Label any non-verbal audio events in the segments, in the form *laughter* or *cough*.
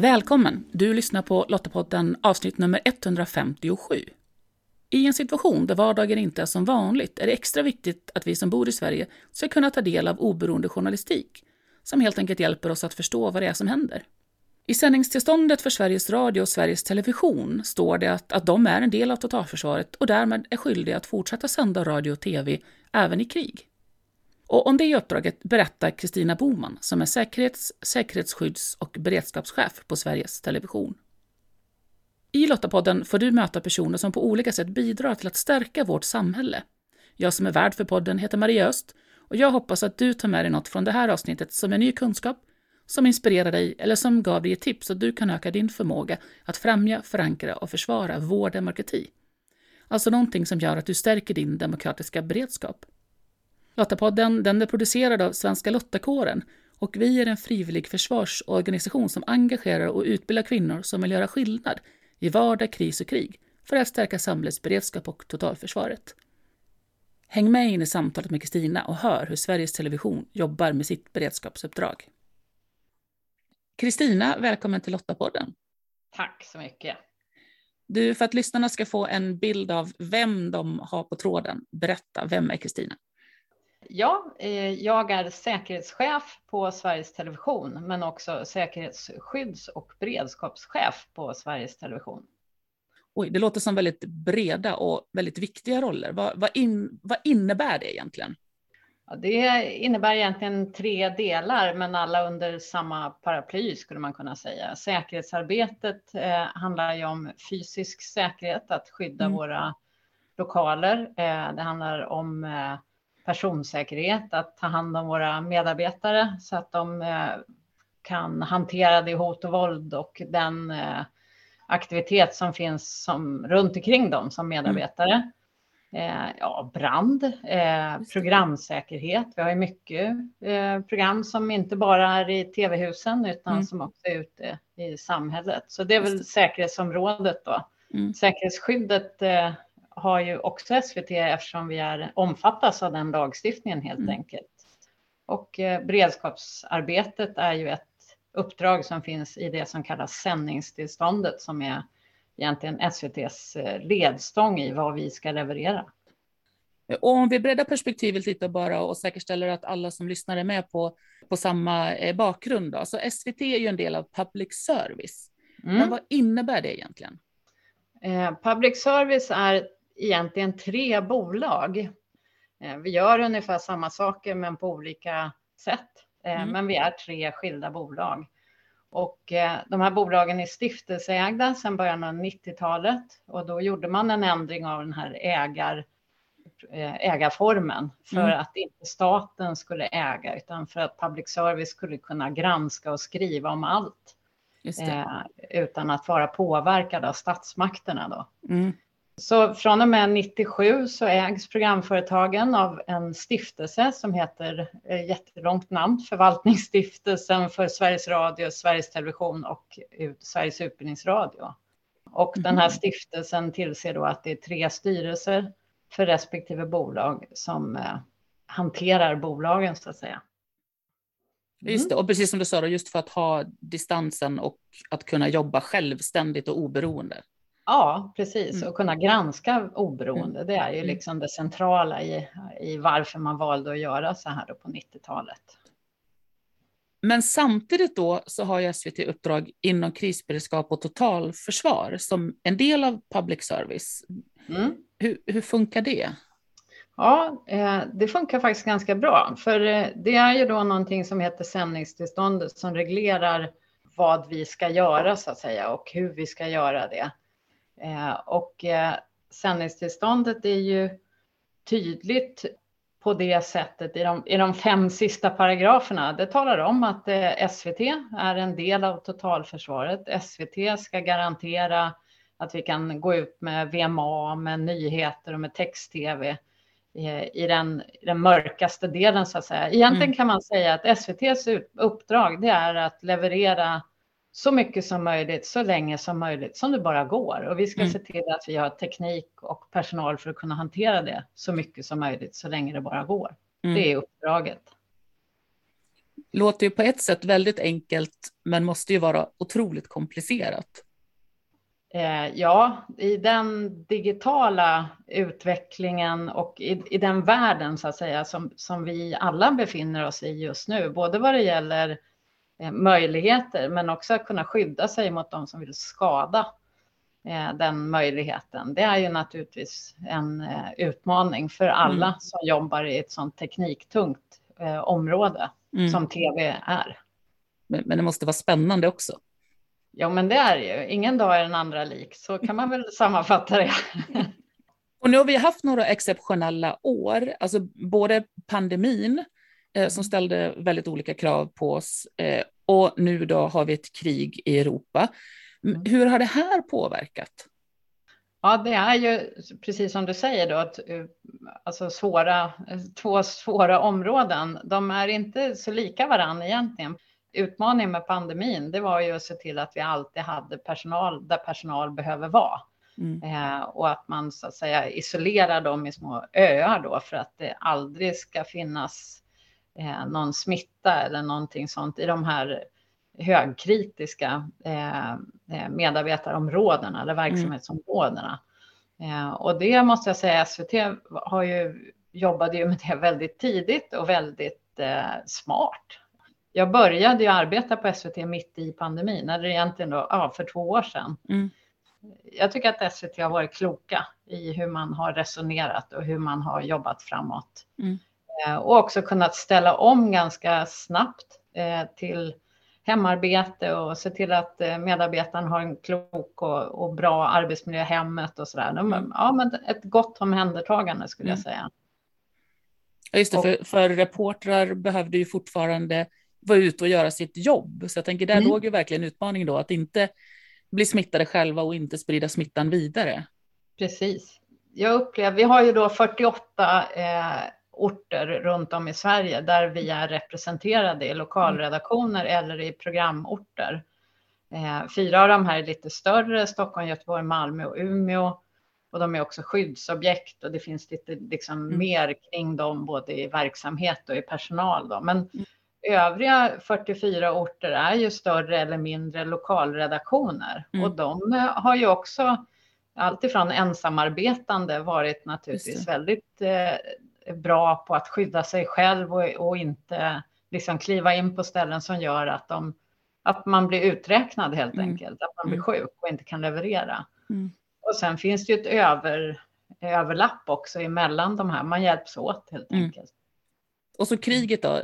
Välkommen! Du lyssnar på Lottapodden avsnitt nummer 157. I en situation där vardagen inte är som vanligt är det extra viktigt att vi som bor i Sverige ska kunna ta del av oberoende journalistik som helt enkelt hjälper oss att förstå vad det är som händer. I sändningstillståndet för Sveriges Radio och Sveriges Television står det att, att de är en del av totalförsvaret och därmed är skyldiga att fortsätta sända radio och tv även i krig. Och om det uppdraget berättar Kristina Boman som är säkerhets-, säkerhetsskydds och beredskapschef på Sveriges Television. I Lottapodden får du möta personer som på olika sätt bidrar till att stärka vårt samhälle. Jag som är värd för podden heter Maria Öst och jag hoppas att du tar med dig något från det här avsnittet som är ny kunskap, som inspirerar dig eller som gav dig ett tips så att du kan öka din förmåga att främja, förankra och försvara vår demokrati. Alltså någonting som gör att du stärker din demokratiska beredskap. Lottapodden den är producerad av Svenska Lottakåren och vi är en frivillig försvarsorganisation som engagerar och utbildar kvinnor som vill göra skillnad i vardag, kris och krig för att stärka samhällets beredskap och totalförsvaret. Häng med in i samtalet med Kristina och hör hur Sveriges Television jobbar med sitt beredskapsuppdrag. Kristina, välkommen till Lottapodden. Tack så mycket. Du, för att lyssnarna ska få en bild av vem de har på tråden, berätta, vem är Kristina? Ja, eh, jag är säkerhetschef på Sveriges Television, men också säkerhetsskydds och beredskapschef på Sveriges Television. Oj, det låter som väldigt breda och väldigt viktiga roller. Vad, vad, in, vad innebär det egentligen? Ja, det innebär egentligen tre delar, men alla under samma paraply skulle man kunna säga. Säkerhetsarbetet eh, handlar ju om fysisk säkerhet, att skydda mm. våra lokaler. Eh, det handlar om eh, personsäkerhet, att ta hand om våra medarbetare så att de eh, kan hantera det hot och våld och den eh, aktivitet som finns som, runt omkring dem som medarbetare. Eh, ja, brand, programsäkerhet. Vi har ju mycket program som inte bara är i tv-husen utan mm. som också är ute i samhället. Så det är väl säkerhetsområdet då. Mm. Säkerhetsskyddet har ju också SVT eftersom vi är omfattas av den lagstiftningen helt mm. enkelt. Och eh, beredskapsarbetet är ju ett uppdrag som finns i det som kallas sändningstillståndet som är egentligen SVTs eh, ledstång i vad vi ska leverera. Och om vi breddar perspektivet lite bara och säkerställer att alla som lyssnar är med på, på samma eh, bakgrund. Då. Så SVT är ju en del av public service. Mm. Men vad innebär det egentligen? Eh, public service är egentligen tre bolag. Eh, vi gör ungefär samma saker men på olika sätt. Eh, mm. Men vi är tre skilda bolag. Och eh, de här bolagen är stiftelseägda sedan början av 90-talet och då gjorde man en ändring av den här ägar, ägarformen för mm. att inte staten skulle äga utan för att public service skulle kunna granska och skriva om allt. Eh, utan att vara påverkad av statsmakterna. Då. Mm. Så från och med 97 så ägs programföretagen av en stiftelse som heter, eh, jättelångt namn, Förvaltningsstiftelsen för Sveriges Radio, Sveriges Television och Sveriges Utbildningsradio. Och den här mhm. stiftelsen tillser då att det är tre styrelser för respektive bolag som eh, hanterar bolagen så att säga. Just det, och precis som du sa, just för att ha distansen och att kunna jobba självständigt och oberoende. Ja, precis. Mm. Och kunna granska oberoende. Det är ju mm. liksom det centrala i, i varför man valde att göra så här på 90-talet. Men samtidigt då så har ju SVT uppdrag inom krisberedskap och totalförsvar som en del av public service. Mm. Hur, hur, funkar det? Ja, eh, det funkar faktiskt ganska bra. För eh, det är ju då någonting som heter sändningstillståndet som reglerar vad vi ska göra så att säga och hur vi ska göra det. Eh, och eh, sändningstillståndet är ju tydligt på det sättet i de, i de fem sista paragraferna. Det talar om att eh, SVT är en del av totalförsvaret. SVT ska garantera att vi kan gå ut med VMA, med nyheter och med text-tv i den, den mörkaste delen så att säga. Egentligen mm. kan man säga att SVTs uppdrag det är att leverera så mycket som möjligt, så länge som möjligt, som det bara går. Och vi ska mm. se till att vi har teknik och personal för att kunna hantera det så mycket som möjligt, så länge det bara går. Mm. Det är uppdraget. Låter ju på ett sätt väldigt enkelt, men måste ju vara otroligt komplicerat. Eh, ja, i den digitala utvecklingen och i, i, den världen så att säga som, som vi alla befinner oss i just nu, både vad det gäller möjligheter men också att kunna skydda sig mot de som vill skada eh, den möjligheten. Det är ju naturligtvis en eh, utmaning för alla mm. som jobbar i ett sådant tekniktungt eh, område mm. som tv är. Men, men det måste vara spännande också. Ja, men det är ju. Ingen dag är den andra lik. Så kan man väl *laughs* sammanfatta det. Och nu har vi haft några exceptionella år, alltså både pandemin eh, som ställde väldigt olika krav på oss eh, och nu då har vi ett krig i Europa. Mm. Hur har det här påverkat? Ja, det är ju precis som du säger då, att, eh, alltså svåra, två svåra områden. De är inte så lika varandra egentligen utmaningen med pandemin, det var ju att se till att vi alltid hade personal där personal behöver vara. Mm. Eh, och att man så att säga isolerar dem i små öar då för att det aldrig ska finnas eh, någon smitta eller någonting sånt i de här högkritiska eh, eh medarbetarområdena eller mm. verksamhetsområdena. Mm. och det måste jag säga, SVT har ju, jobbade ju med det väldigt tidigt och väldigt eh, smart jag började ju arbeta på SVT mitt i pandemin, eller egentligen då, ja, för två år sedan. Mm. Jag tycker att SVT har varit kloka i hur man har resonerat och hur man har jobbat framåt. Mm. Eh, och också kunnat ställa om ganska snabbt eh, till hemarbete och se till att eh, medarbetaren har en klok och, och bra arbetsmiljö hemmet och sådär. Mm. Ja, men ett gott omhändertagande skulle jag mm. säga. Ja, just det, för, för reportrar behövde ju fortfarande vara ute och göra sitt jobb. Så jag tänker, där mm. låg ju verkligen utmaningen då, att inte bli smittade själva och inte sprida smittan vidare. Precis. Jag upplever, vi har ju då 48 eh, orter runt om i Sverige där vi är representerade i lokalredaktioner mm. eller i programorter. Eh, fyra av de här är lite större, Stockholm, Göteborg, Malmö och Umeå. Och de är också skyddsobjekt och det finns lite liksom mm. mer kring dem både i verksamhet och i personal. Då. Men mm. Övriga 44 orter är ju större eller mindre lokalredaktioner mm. och de eh, har ju också alltifrån ensamarbetande varit naturligtvis väldigt eh, bra på att skydda sig själv och, och, inte liksom kliva in på ställen som gör att, de, att man blir uträknad helt mm. enkelt, att man blir mm. sjuk och inte kan leverera. Mm. Och sen finns det ju ett över, överlapp också emellan de här, man hjälps åt helt mm. enkelt. Och så kriget då,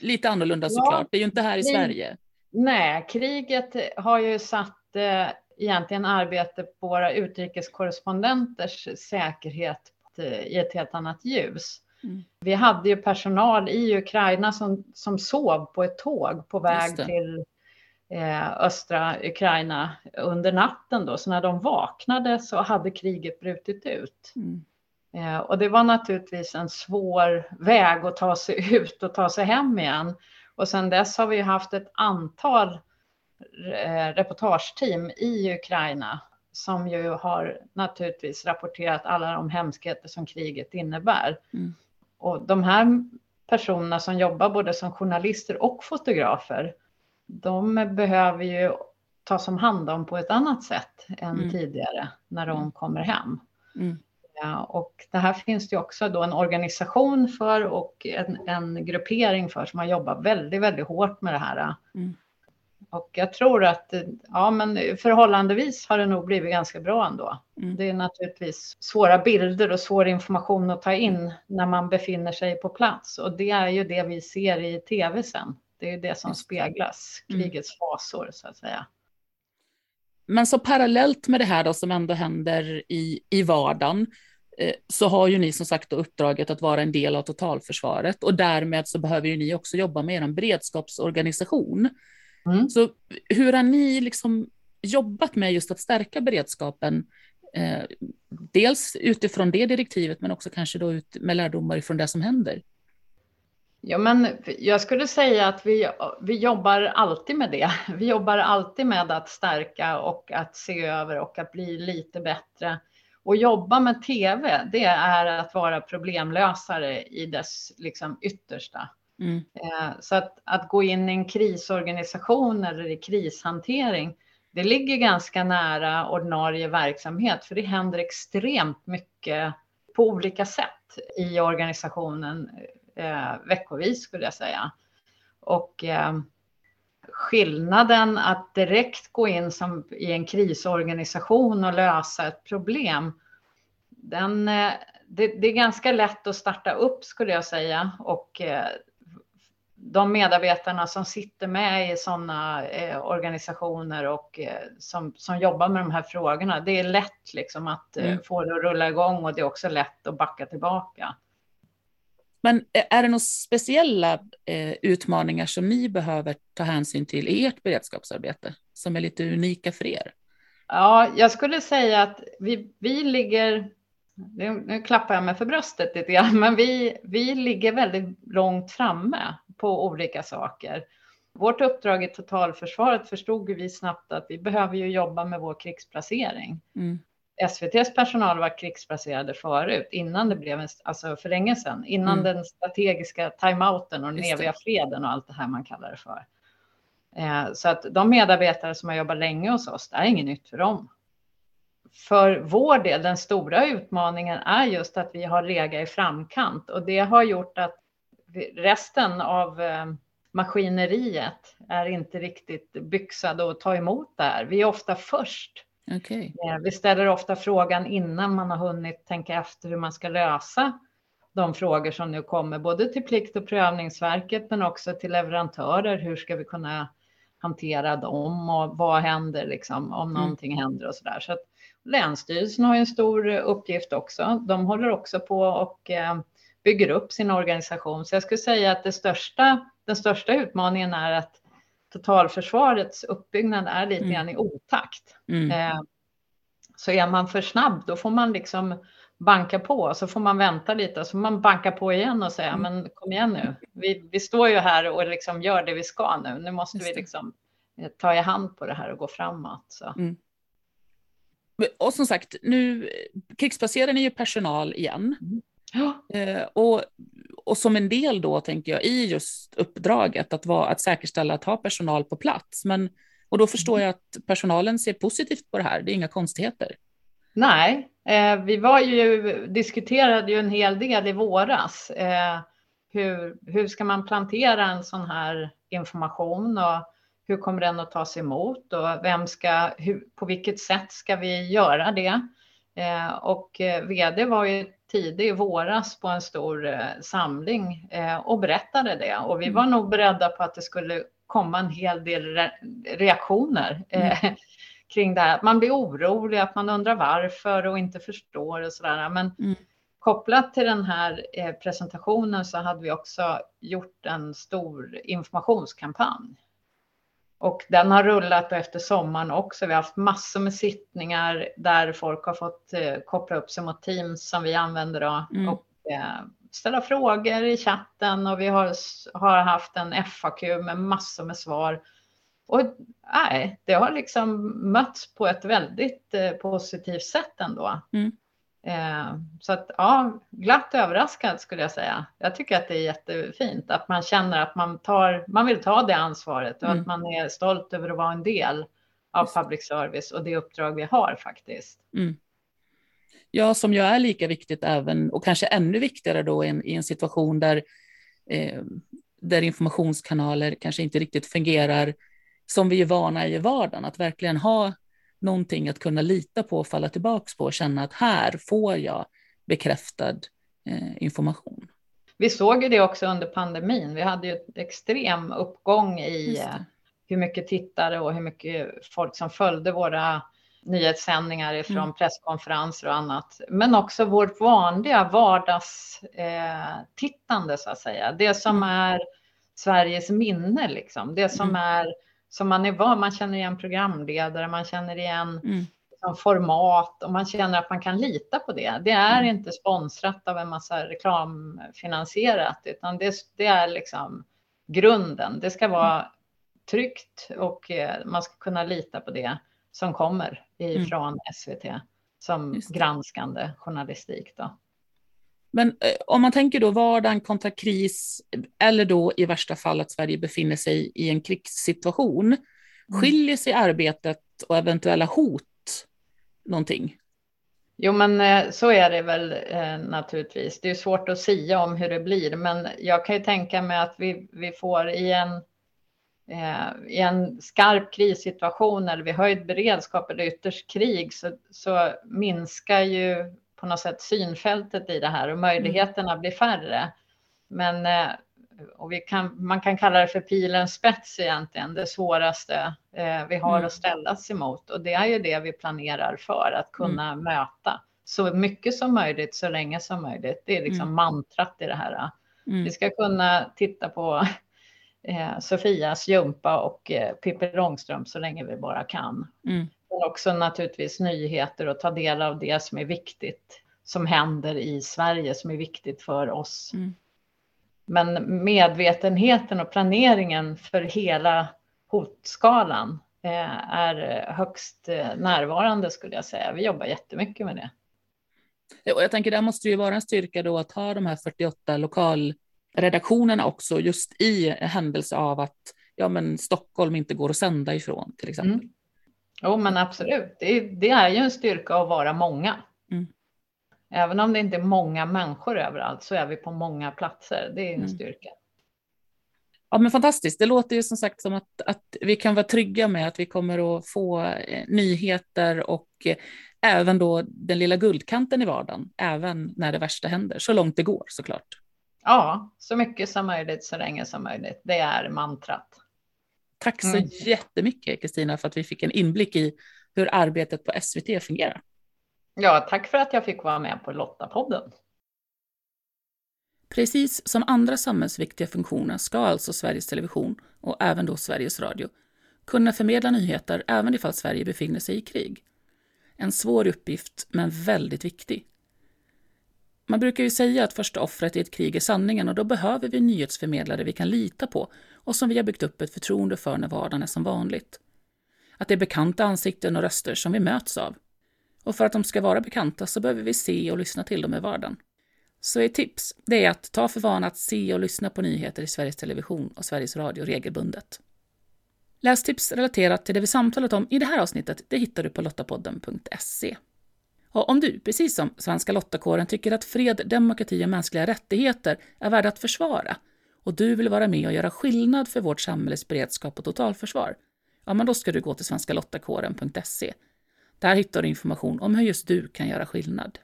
lite annorlunda såklart. Ja, det är ju inte här i Sverige. Nej, kriget har ju satt eh, egentligen arbetet på våra utrikeskorrespondenters säkerhet eh, i ett helt annat ljus. Mm. Vi hade ju personal i Ukraina som, som sov på ett tåg på väg till eh, östra Ukraina under natten då. Så när de vaknade så hade kriget brutit ut. Mm. Eh, och det var naturligtvis en svår väg att ta sig *laughs* ut och ta sig hem igen. Och sedan dess har vi haft ett antal eh, reportageteam i Ukraina som ju har naturligtvis rapporterat alla de hemskheter som kriget innebär. Mm. Och de här personerna som jobbar både som journalister och fotografer, de behöver ju tas om hand om på ett annat sätt än mm. tidigare när de mm. kommer hem. Mm. Och det här finns det också då en organisation för och en, en gruppering för som har jobbat väldigt, väldigt hårt med det här. Mm. Och jag tror att ja, men förhållandevis har det nog blivit ganska bra ändå. Mm. Det är naturligtvis svåra bilder och svår information att ta in när man befinner sig på plats. Och det är ju det vi ser i tv sen. Det är det som speglas, mm. krigets fasor så att säga. Men så parallellt med det här då som ändå händer i, i vardagen Eh, så har ju ni som sagt uppdraget att vara en del av totalförsvaret och därmed så behöver ju ni också jobba med er beredskapsorganisation. Mm. Så hur har ni liksom jobbat med just att stärka beredskapen? Eh, dels utifrån det direktivet, men också kanske då ut med lärdomar från det som händer. Ja, men jag skulle säga att vi, vi jobbar alltid med det. *laughs* Vi jobbar alltid med att stärka och att se över och att bli lite bättre och jobba med tv, det är att vara problemlösare i dess liksom, yttersta. Mm. Eh, så att, att gå in i en krisorganisation eller i krishantering, det ligger ganska nära ordinarie verksamhet, för det händer extremt mycket på olika sätt i organisationen eh, veckovis skulle jag säga. Och eh, skillnaden att direkt gå in som i en krisorganisation och lösa ett problem, den, eh, det, det, är ganska lätt att starta upp skulle jag säga och eh, de medarbetarna som sitter med i sådana eh, organisationer och eh, som, som jobbar med de här frågorna, det är lätt liksom att eh, mm. få det att rulla igång och det är också lätt att backa tillbaka. Men är det några speciella eh, utmaningar som ni behöver ta hänsyn till i ert beredskapsarbete som är lite unika för er? Ja, jag skulle säga att vi, vi ligger, nu, nu klappar jag mig för bröstet lite grann, *laughs* men vi, vi ligger väldigt långt framme på olika saker. Vårt uppdrag i totalförsvaret förstod vi snabbt att vi behöver ju jobba med vår krigsplacering. Mm. SVTs personal var krigsplacerade förut, innan det blev en, alltså för länge sedan, innan mm. den strategiska timeouten och den eviga freden och allt det här man kallar det för. Eh, så att de medarbetare som har jobbat länge hos oss, det är inget nytt för dem. För vår del, den stora utmaningen är just att vi har legat i framkant och det har gjort att resten av eh, maskineriet är inte riktigt byxade att ta emot det här. Vi är ofta först Okay. Eh, vi ställer ofta frågan innan man har hunnit tänka efter hur man ska lösa de frågor som nu kommer, både till Plikt och prövningsverket men också till leverantörer. Hur ska vi kunna hantera dem och vad händer liksom, om mm. någonting mm. händer och så där. Så att Länsstyrelsen har en stor uppgift också. De håller också på och eh, bygger upp sin organisation. Så jag skulle säga att det största, den största utmaningen är att totalförsvarets uppbyggnad är lite mm. grann i otakt. Mm. Eh, så är man för snabb, då får man liksom banka på, så får man vänta lite, så får man banka på igen och säga, mm. men kom igen nu, vi, vi står ju här och liksom gör det vi ska nu, nu måste vi liksom eh, ta i hand på det här och gå framåt. Så. Mm. Och som sagt, nu krigsplacerar ni ju personal igen. Mm. Ja. Eh, och och som en del då, tänker jag, i just uppdraget att, vara, att säkerställa att ha personal på plats. Men, och då förstår jag att personalen ser positivt på det här, det är inga konstigheter. Nej, eh, vi var ju, diskuterade ju en hel del i våras. Eh, hur, hur ska man plantera en sån här information och hur kommer den att tas emot och vem ska, hur, på vilket sätt ska vi göra det? Eh, och eh, vd var ju tidig i våras på en stor eh, samling eh, och berättade det. Och vi mm. var nog beredda på att det skulle komma en hel del re reaktioner eh, mm. *laughs* kring det här. Man blir orolig, att man undrar varför och inte förstår och sådär. Men mm. kopplat till den här eh, presentationen så hade vi också gjort en stor informationskampanj och den har rullat efter sommaren också. Vi har haft massor med sittningar där folk har fått eh, koppla upp sig mot Teams som vi använder då mm. och eh, ställa frågor i chatten och vi har, har haft en FAQ med massor med svar. Och nej, det har liksom mötts på ett väldigt eh, positivt sätt ändå. Mm. Eh, så att ja, glatt överraskad skulle jag säga. Jag tycker att det är jättefint att man känner att man, tar, man vill ta det ansvaret och mm. att man är stolt över att vara en del av public service och det uppdrag vi har faktiskt. Mm. Ja, som ju är lika viktigt även och kanske ännu viktigare då i en, i en situation där, eh, där informationskanaler kanske inte riktigt fungerar som vi är vana i vardagen, att verkligen ha någonting att kunna lita på och falla tillbaka på och känna att här får jag bekräftad eh, information. Vi såg ju det också under pandemin. Vi hade ju ett extrem uppgång i eh, hur mycket tittare och hur mycket folk som följde våra nyhetssändningar ifrån mm. presskonferenser och annat. Men också vårt vanliga vardagstittande eh, så att säga. Det som mm. är Sveriges minne liksom. Det som mm. är som man är van, man känner igen programledare, man känner igen mm. format och man känner att man kan lita på det. Det är mm. inte sponsrat av en massa reklamfinansierat, utan det, det är liksom grunden. Det ska vara mm. tryggt och eh, man ska kunna lita på det som kommer ifrån mm. SVT som granskande journalistik. Då. Men eh, om man tänker då vardagen kontra kris, eller då i värsta fall att Sverige befinner sig i en krigssituation, mm. skiljer sig arbetet och eventuella hot någonting? Jo, men eh, så är det väl eh, naturligtvis. Det är svårt att säga om hur det blir, men jag kan ju tänka mig att vi, vi får i en, eh, i en skarp krissituation eller vid höjd beredskap eller ytterst krig så, så minskar ju på något sätt synfältet i det här och möjligheterna mm. blir färre. Men eh, och vi kan, man kan kalla det för pilens spets egentligen, det svåraste eh, vi har mm. att ställas emot. Och det är ju det vi planerar för, att kunna mm. möta så mycket som möjligt, så länge som möjligt. Det är liksom mm. mantrat i det här. Mm. Vi ska kunna titta på eh, Sofias jumpa och eh, Pippi Långstrump så länge vi bara kan. Och också naturligtvis nyheter och ta del av det som är viktigt som händer i Sverige som är viktigt för oss. Mm. Men medvetenheten och planeringen för hela hotskalan eh, är högst eh, närvarande skulle jag säga. Vi jobbar jättemycket med det. Och jag tänker det måste ju vara en styrka då att ha de här 48 lokalredaktionerna också just i händelse av att ja, men Stockholm inte går att sända ifrån till exempel. Mm. Jo, men absolut. Det, det, är ju en styrka att vara många. Mm. Även om det inte är många människor överallt så är vi på många platser. Det är en mm. styrka. Ja, men fantastiskt. Det låter ju som sagt som att, att vi kan vara trygga med att vi kommer att få eh, nyheter och eh, även då den lilla guldkanten i vardagen, även när det värsta händer, så långt det går såklart. Ja, så mycket som möjligt, så länge som möjligt. Det är mantrat. Tack så mm. jättemycket Kristina för att vi fick en inblick i hur arbetet på SVT fungerar. Ja, tack för att jag fick vara med på Lottapodden. Precis som andra samhällsviktiga funktioner ska alltså Sveriges Television och även då Sveriges Radio kunna förmedla nyheter även ifall Sverige befinner sig i krig. En svår uppgift, men väldigt viktig. Man brukar ju säga att första offret i ett krig är sanningen och då behöver vi nyhetsförmedlare vi kan lita på och som vi har byggt upp ett förtroende för när vardagen är som vanligt. Att det är bekanta ansikten och röster som vi möts av. Och för att de ska vara bekanta så behöver vi se och lyssna till dem i vardagen. Så ett tips det är att ta för vana att se och lyssna på nyheter i Sveriges Television och Sveriges Radio regelbundet. Lästips relaterat till det vi samtalat om i det här avsnittet det hittar du på lottapodden.se. Och om du, precis som Svenska Lottakåren, tycker att fred, demokrati och mänskliga rättigheter är värda att försvara och du vill vara med och göra skillnad för vårt samhälles beredskap och totalförsvar, ja, men då ska du gå till svenskalottakåren.se där hittar du information om hur just du kan göra skillnad.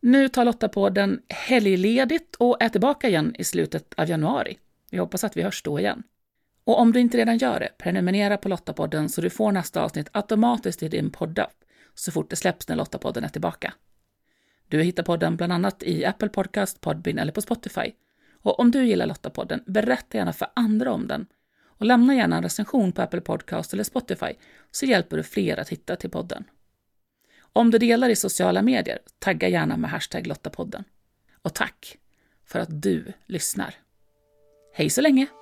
Nu tar Lotta på den helgledigt och är tillbaka igen i slutet av januari. Vi hoppas att vi hörs då igen. Och om du inte redan gör det, prenumerera på Lottapodden så du får nästa avsnitt automatiskt i din poddapp så fort det släpps när Lottapodden är tillbaka. Du hittar podden bland annat i Apple Podcast, Podbean eller på Spotify. Och om du gillar Lottapodden, berätta gärna för andra om den och lämna gärna en recension på Apple Podcast eller Spotify så hjälper du fler att hitta till podden. Om du delar i sociala medier, tagga gärna med hashtag Lottapodden. Och tack för att du lyssnar. Hej så länge!